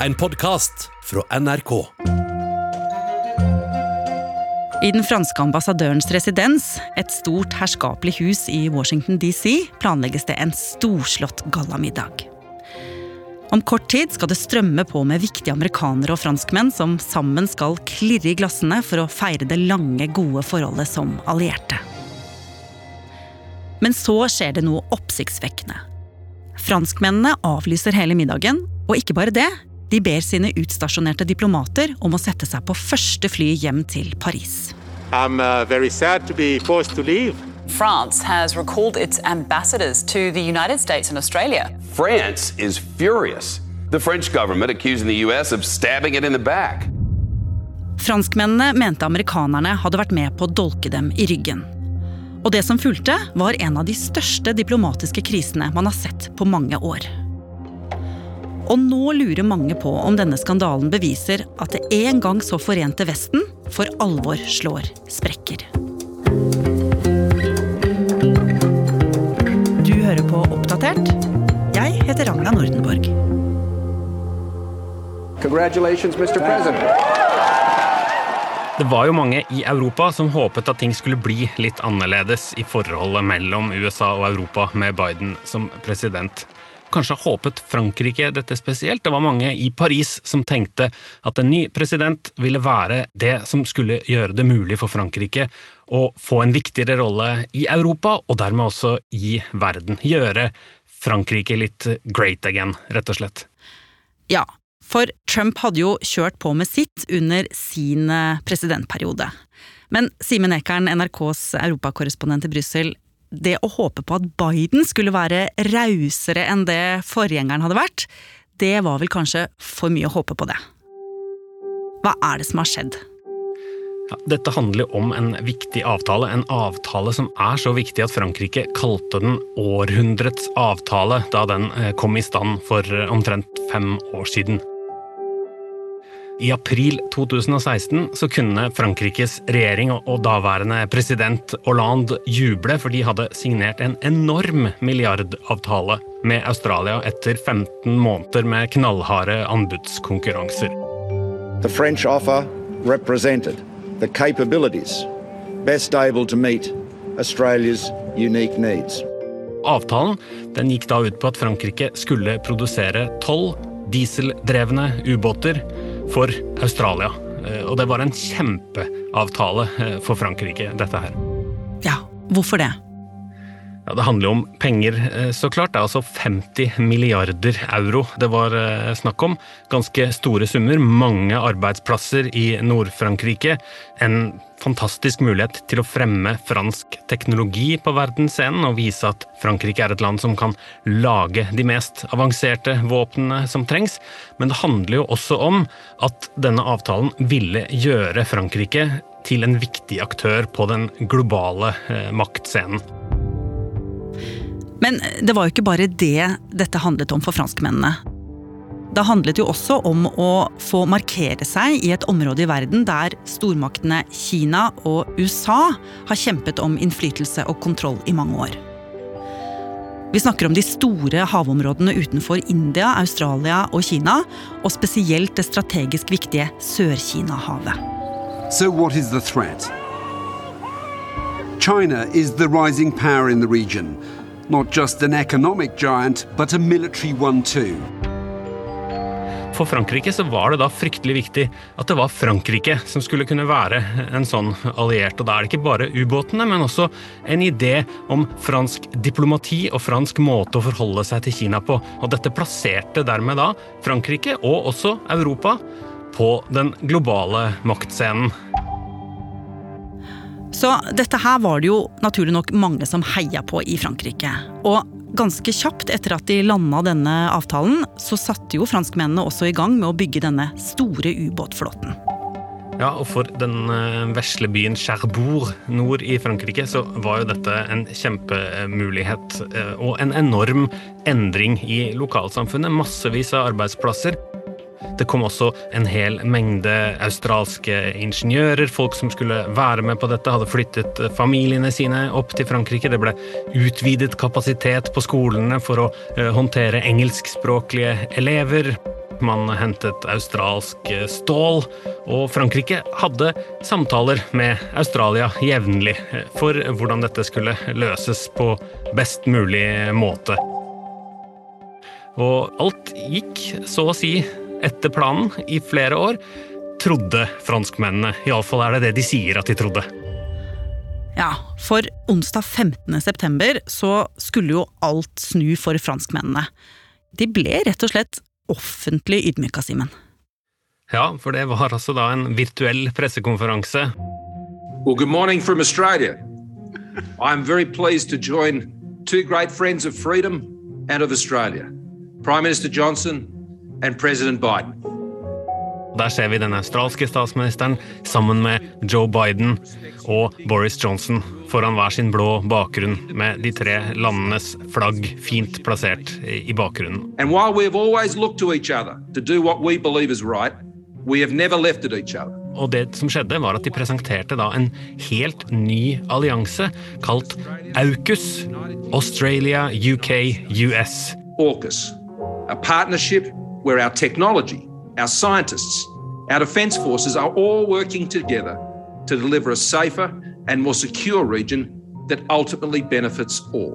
en podkast fra NRK. I den franske ambassadørens residens, et stort herskapelig hus i Washington DC, planlegges det en storslått gallamiddag. Om kort tid skal det strømme på med viktige amerikanere og franskmenn som sammen skal klirre i glassene for å feire det lange, gode forholdet som allierte. Men så skjer det noe oppsiktsvekkende. Franskmennene avlyser hele middagen, og ikke bare det. De ber sine utstasjonerte diplomater om å sette seg på første fly hjem til Paris. I'm uh, very sad to be forced to leave. France has recalled its ambassadors to the United States and Australia. France is furious. The French government accusing the US of stabbing it in the back. Franskmennene mente amerikanerne hadde vært med på å dolke dem i ryggen. Og det som fulgte, var en av de største diplomatiske krisene man har sett på mange år. Og nå lurer mange på om denne skandalen beviser at det en gang så forente Vesten for alvor slår sprekker. Du hører på Oppdatert. Jeg heter Ragna Nordenborg. Congratulations, Mr. President. Det var jo mange i Europa som håpet at ting skulle bli litt annerledes i forholdet mellom USA og Europa med Biden som president. Kanskje håpet Frankrike dette spesielt. Det var mange i Paris som tenkte at en ny president ville være det som skulle gjøre det mulig for Frankrike å få en viktigere rolle i Europa, og dermed også i verden. Gjøre Frankrike litt great again, rett og slett. Ja, for Trump hadde jo kjørt på med sitt under sin eh, presidentperiode. Men Simen Ekern, NRKs europakorrespondent i Brussel, det å håpe på at Biden skulle være rausere enn det forgjengeren hadde vært, det var vel kanskje for mye å håpe på det. Hva er det som har skjedd? Ja, dette handler om en viktig avtale, en avtale som er så viktig at Frankrike kalte den århundrets avtale da den eh, kom i stand for eh, omtrent fem år siden. I april 2016 så kunne Frankrikes regjering og daværende president Hollande juble, for de hadde signert en enorm milliardavtale med Australia etter 15 måneder med knallharde anbudskonkurranser. The French offer represented the capabilities best able to meet Australia's unique needs. Avtalen den gikk da ut på at Frankrike skulle produsere tolv dieseldrevne ubåter for Australia. Eh, og det var en kjempeavtale eh, for Frankrike, dette her. Ja, hvorfor det? Ja, Det handler jo om penger, eh, så klart. Det er altså 50 milliarder euro det var snakk om. Ganske store summer. Mange arbeidsplasser i Nord-Frankrike. En fantastisk mulighet til å fremme fransk teknologi på verdensscenen og vise at Frankrike er et land som kan lage de mest avanserte våpnene som trengs. Men det handler jo også om at denne avtalen ville gjøre Frankrike til en viktig aktør på den globale eh, maktscenen. Men det var jo ikke bare det dette handlet om for franskmennene. Det handlet jo også om å få markere seg i et område i verden der stormaktene Kina og USA har kjempet om innflytelse og kontroll i mange år. Vi snakker om de store havområdene utenfor India, Australia og Kina, og spesielt det strategisk viktige Sør-Kina-havet. So what is the threat? China is the rising power in the region. Not just an economic giant, but a military one too. For Frankrike så var det da fryktelig viktig at det var Frankrike som skulle kunne være en sånn alliert. Og da er det ikke bare ubåtene, men også en idé om fransk diplomati og fransk måte å forholde seg til Kina på. Og dette plasserte dermed da Frankrike, og også Europa, på den globale maktscenen. Så dette her var det jo naturlig nok mange som heia på i Frankrike. Og ganske kjapt etter at de landa denne avtalen, så satte jo franskmennene også i gang med å bygge denne store ubåtflåten. Ja, og for den eh, vesle byen Cherbourg nord i Frankrike så var jo dette en kjempemulighet eh, og en enorm endring i lokalsamfunnet. Massevis av arbeidsplasser. Det kom også en hel mengde australske ingeniører, folk som skulle være med på dette, hadde flyttet familiene sine opp til Frankrike. Det ble utvidet kapasitet på skolene for å uh, håndtere engelskspråklige elever. Man hentet australsk stål, og Frankrike hadde samtaler med Australia jevnlig for hvordan dette skulle løses på best mulig måte. Og alt gikk så å si etter planen i flere år, trodde franskmennene. Iallfall er det det de sier at de trodde. Ja, for onsdag 15. september så skulle jo alt snu for franskmennene. De ble rett og slett offentlig ydmyka, Simen. Ja, for det var altså da en virtuell pressekonferanse. Well, good morning from Australia. I'm very pleased to join two great friends of freedom and of Australia Prime Minister Johnson and President Biden. Der ser vi den australske statsministeren sammen med Joe Biden og Boris Johnson foran hver sin blå bakgrunn med de tre landenes flagg fint plassert i bakgrunnen. And while we have always looked to each other to do what we believe is right, we have never left each other. Og det som skjedde, var at de presenterte da en helt ny allianse kalt AUKUS. Australia, UK, US. AUKUS, a partnership where our technology, our scientists, our defence forces are all working together to deliver a safer and more secure region that ultimately benefits all.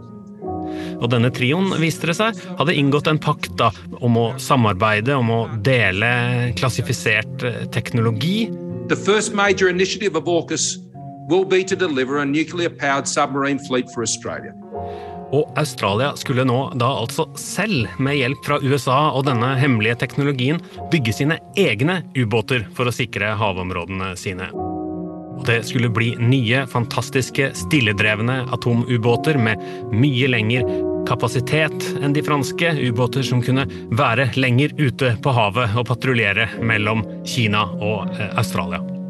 Og denne trioen, viste det seg, hadde inngått en pakt da, om å samarbeide, om å dele klassifisert eh, teknologi. The first major initiative of AUKUS will be to deliver a nuclear-powered submarine fleet for Australia. Og Australia skulle nå da altså selv, med hjelp fra USA og denne hemmelige teknologien, bygge sine egne ubåter for å sikre havområdene sine. Og det skulle bli nye, fantastiske, stilledrevne atomubåter med mye lengre kapasitet enn de franske, ubåter som kunne være lenger ute på havet og patruljere mellom Kina og eh, Australia.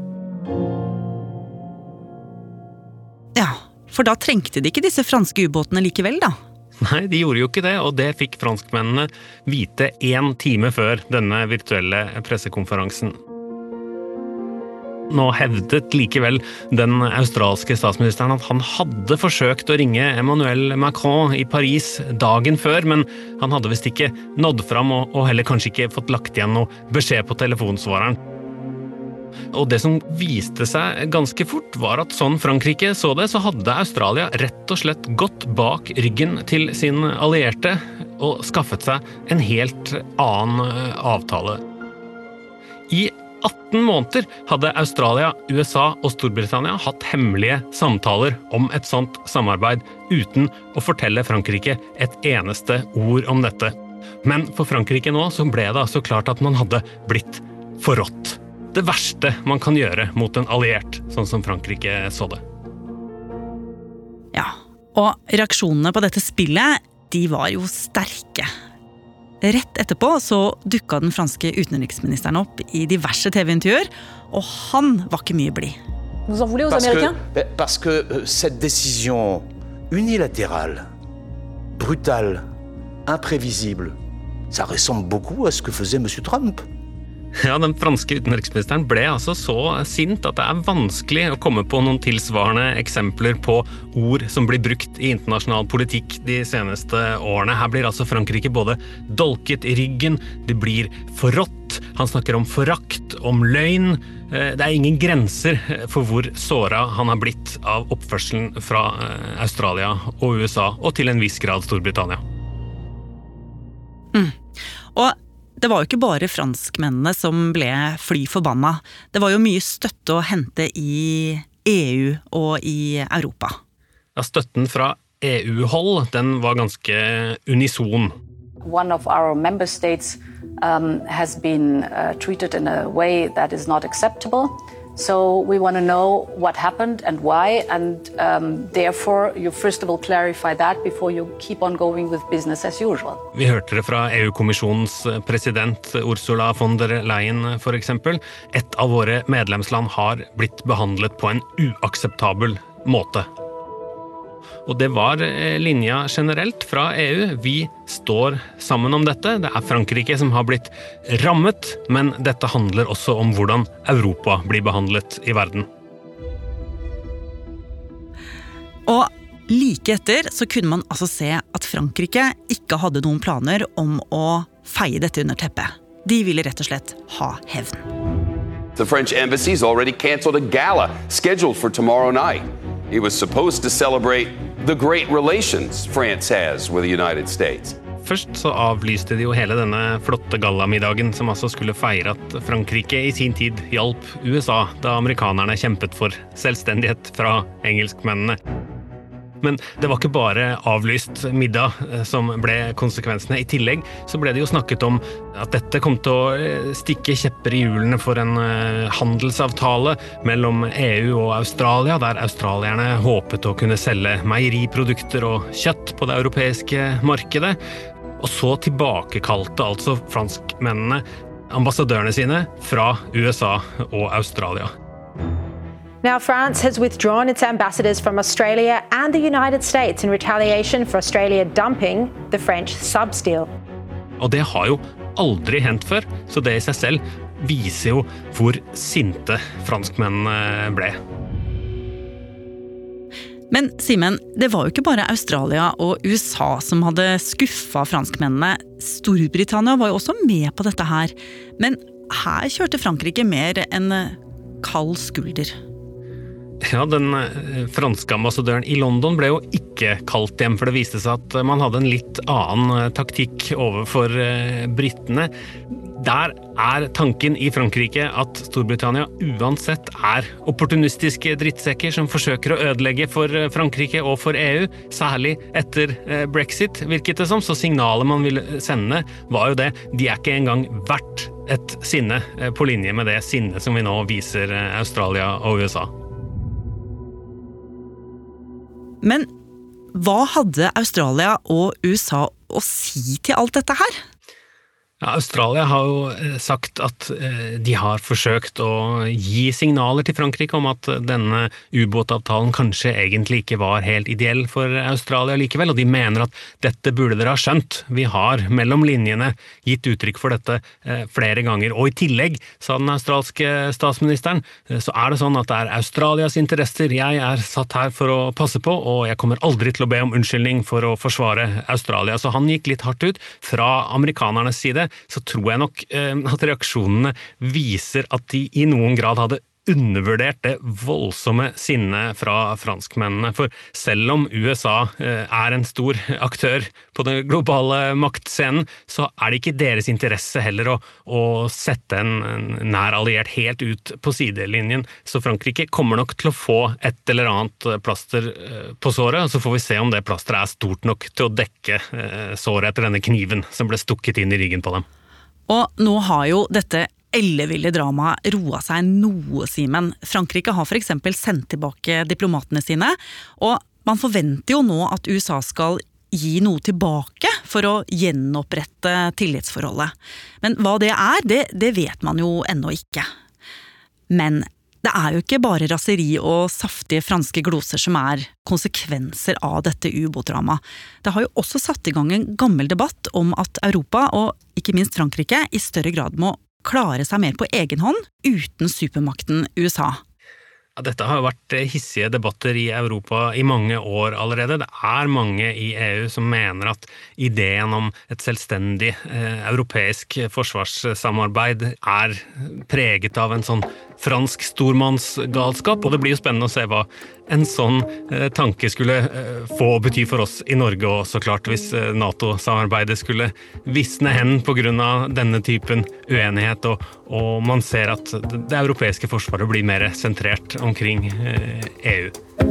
For da trengte de ikke disse franske ubåtene likevel, da. Nei, de gjorde jo ikke det, og det fikk franskmennene vite én time før denne virtuelle pressekonferansen. Nå hevdet likevel den australske statsministeren at han hadde forsøkt å ringe Emmanuel Macron i Paris dagen før, men han hadde visst ikke nådd fram, og heller kanskje ikke fått lagt igjen noe beskjed på telefonsvareren. Og det som viste seg ganske fort, var at sånn Frankrike så det, så hadde Australia rett og slett gått bak ryggen til sin allierte og skaffet seg en helt annen eh, avtale. I 18 måneder hadde Australia, USA og Storbritannia hatt hemmelige samtaler om et sånt samarbeid, uten å fortelle Frankrike et eneste ord om dette. Men for Frankrike nå så ble det altså klart at man hadde blitt forrådt det verste man kan gjøre mot en alliert, sånn som Frankrike så det. Ja, og reaksjonene på dette spillet, de var jo sterke. Rett etterpå så dukka den franske utenriksministeren opp i diverse TV-intervjuer, og han var ikke mye blid. Vous en voulez aux Américains Parce que euh, cette décision unilatérale, brutale, imprévisible, ça ressemble beaucoup à ce que faisait M. Trump. Ja, Den franske utenriksministeren ble altså så sint at det er vanskelig å komme på noen tilsvarende eksempler på ord som blir brukt i internasjonal politikk de seneste årene. Her blir altså Frankrike både dolket i ryggen, det blir forrådt, han snakker om forakt, om løgn. Eh, det er ingen grenser for hvor såra han har blitt av oppførselen fra eh, Australia og USA, og til en viss grad Storbritannia. Det var jo ikke bare franskmennene som ble fly forbanna. Det var jo mye støtte å hente i EU og i Europa. Ja, støtten fra EU-hold den var ganske unison. One of our member states um, has been uh, treated in a way that is not acceptable. So we want to know what happened and why, and um, therefore you first of all clarify that before you keep on going with business as usual. Vi hørte det fra EU-kommisjonens president Ursula von der Leyen f.eks. Et av våre medlemsland har blitt behandlet på en uakseptabel måte. Og det var eh, linja generelt fra EU. Vi står sammen om dette. Det er Frankrike som har blitt rammet, men dette handler også om hvordan Europa blir behandlet i verden. Og like etter så kunne man altså se at Frankrike ikke hadde noen planer om å feie dette under teppet. De ville rett og slett ha hevn. The French embassy's already canceled a gala scheduled for tomorrow night. It was supposed to celebrate the great relations France has with the United States. Først så avlyste de jo hele denne flotte gallamiddagen, som altså skulle feire at Frankrike i sin tid hjalp USA da amerikanerne kjempet for selvstendighet fra engelskmennene. Men det var ikke bare avlyst middag eh, som ble konsekvensene. I tillegg så ble det jo snakket om at dette kom til å eh, stikke kjepper i hjulene for en eh, handelsavtale mellom EU og Australia, der australierne håpet å kunne selge meieriprodukter og kjøtt på det europeiske markedet. Og så tilbakekalte altså franskmennene ambassadørene sine fra USA og Australia. Now, France has withdrawn its ambassadors from Australia and the United States in retaliation for Australia dumping the French substeel. Og det har jo aldri hendt før, så det i seg selv viser jo hvor sinte franskmennene ble. Men Simen, det var jo ikke bare Australia og USA som hadde skuffa franskmennene. Storbritannia var jo også med på dette her. Men her kjørte Frankrike mer enn kald skulder. Ja, Den eh, franske ambassadøren i London ble jo ikke kalt hjem, for det viste seg at man hadde en litt annen eh, taktikk overfor eh, britene. Der er tanken i Frankrike at Storbritannia uansett er opportunistiske drittsekker som forsøker å ødelegge for Frankrike og for EU, særlig etter brexit, virket det som. Så signalet man ville sende, var jo det. De er ikke engang verdt et sinne på linje med det sinnet som vi nå viser Australia og USA. Men hva hadde Australia og USA å si til alt dette her? Ja, Australia har jo eh, sagt at eh, de har forsøkt å gi signaler til Frankrike om at denne ubåtavtalen kanskje egentlig ikke var helt ideell for Australia likevel, og de mener at dette burde dere ha skjønt. Vi har mellom linjene gitt uttrykk for dette eh, flere ganger. Og i tillegg, sa den australske statsministeren, så er det sånn at det er Australias interesser jeg er satt her for å passe på, og jeg kommer aldri til å be om unnskyldning for å forsvare Australia. Så han gikk litt hardt ut fra amerikanernes side så tror jeg nok eh, at reaksjonene viser at de i noen grad hadde undervurdert det voldsomme sinnet fra franskmennene. For selv om USA eh, er en stor aktør på den globale maktscenen, så er det ikke deres interesse heller å, å sette en, nær alliert helt ut på sidelinjen. Så Frankrike kommer nok til å få et eller annet plaster eh, på såret, og så får vi se om det plasteret er stort nok til å dekke såret etter denne kniven som ble stukket inn i ryggen på dem. Og nå har jo dette elleville dramaet roa seg noe, Simen. Frankrike har f.eks. sendt tilbake diplomatene sine, og man forventer jo nå at USA skal gi noe tilbake for å gjenopprette tillitsforholdet. Men hva det er, det, det vet man jo ennå ikke. Men det er jo ikke bare raseri og saftige franske gloser som er konsekvenser av dette ubåtdramaet. Det har jo også satt i gang en gammel debatt om at Europa, og ikke minst Frankrike, i større grad må klare seg mer på egen hånd uten supermakten USA. Dette har jo vært eh, hissige debatter i Europa i mange år allerede. Det er mange i EU som mener at ideen om et selvstendig eh, europeisk forsvarssamarbeid er preget av en sånn fransk stormannsgalskap, og det blir jo spennende å se hva en sånn eh, tanke skulle eh, få å bety for oss i Norge, og så klart hvis eh, Nato-samarbeidet skulle visne hen pga. denne typen uenighet, og, og, man ser at det europeiske forsvaret blir mer sentrert omkring EU.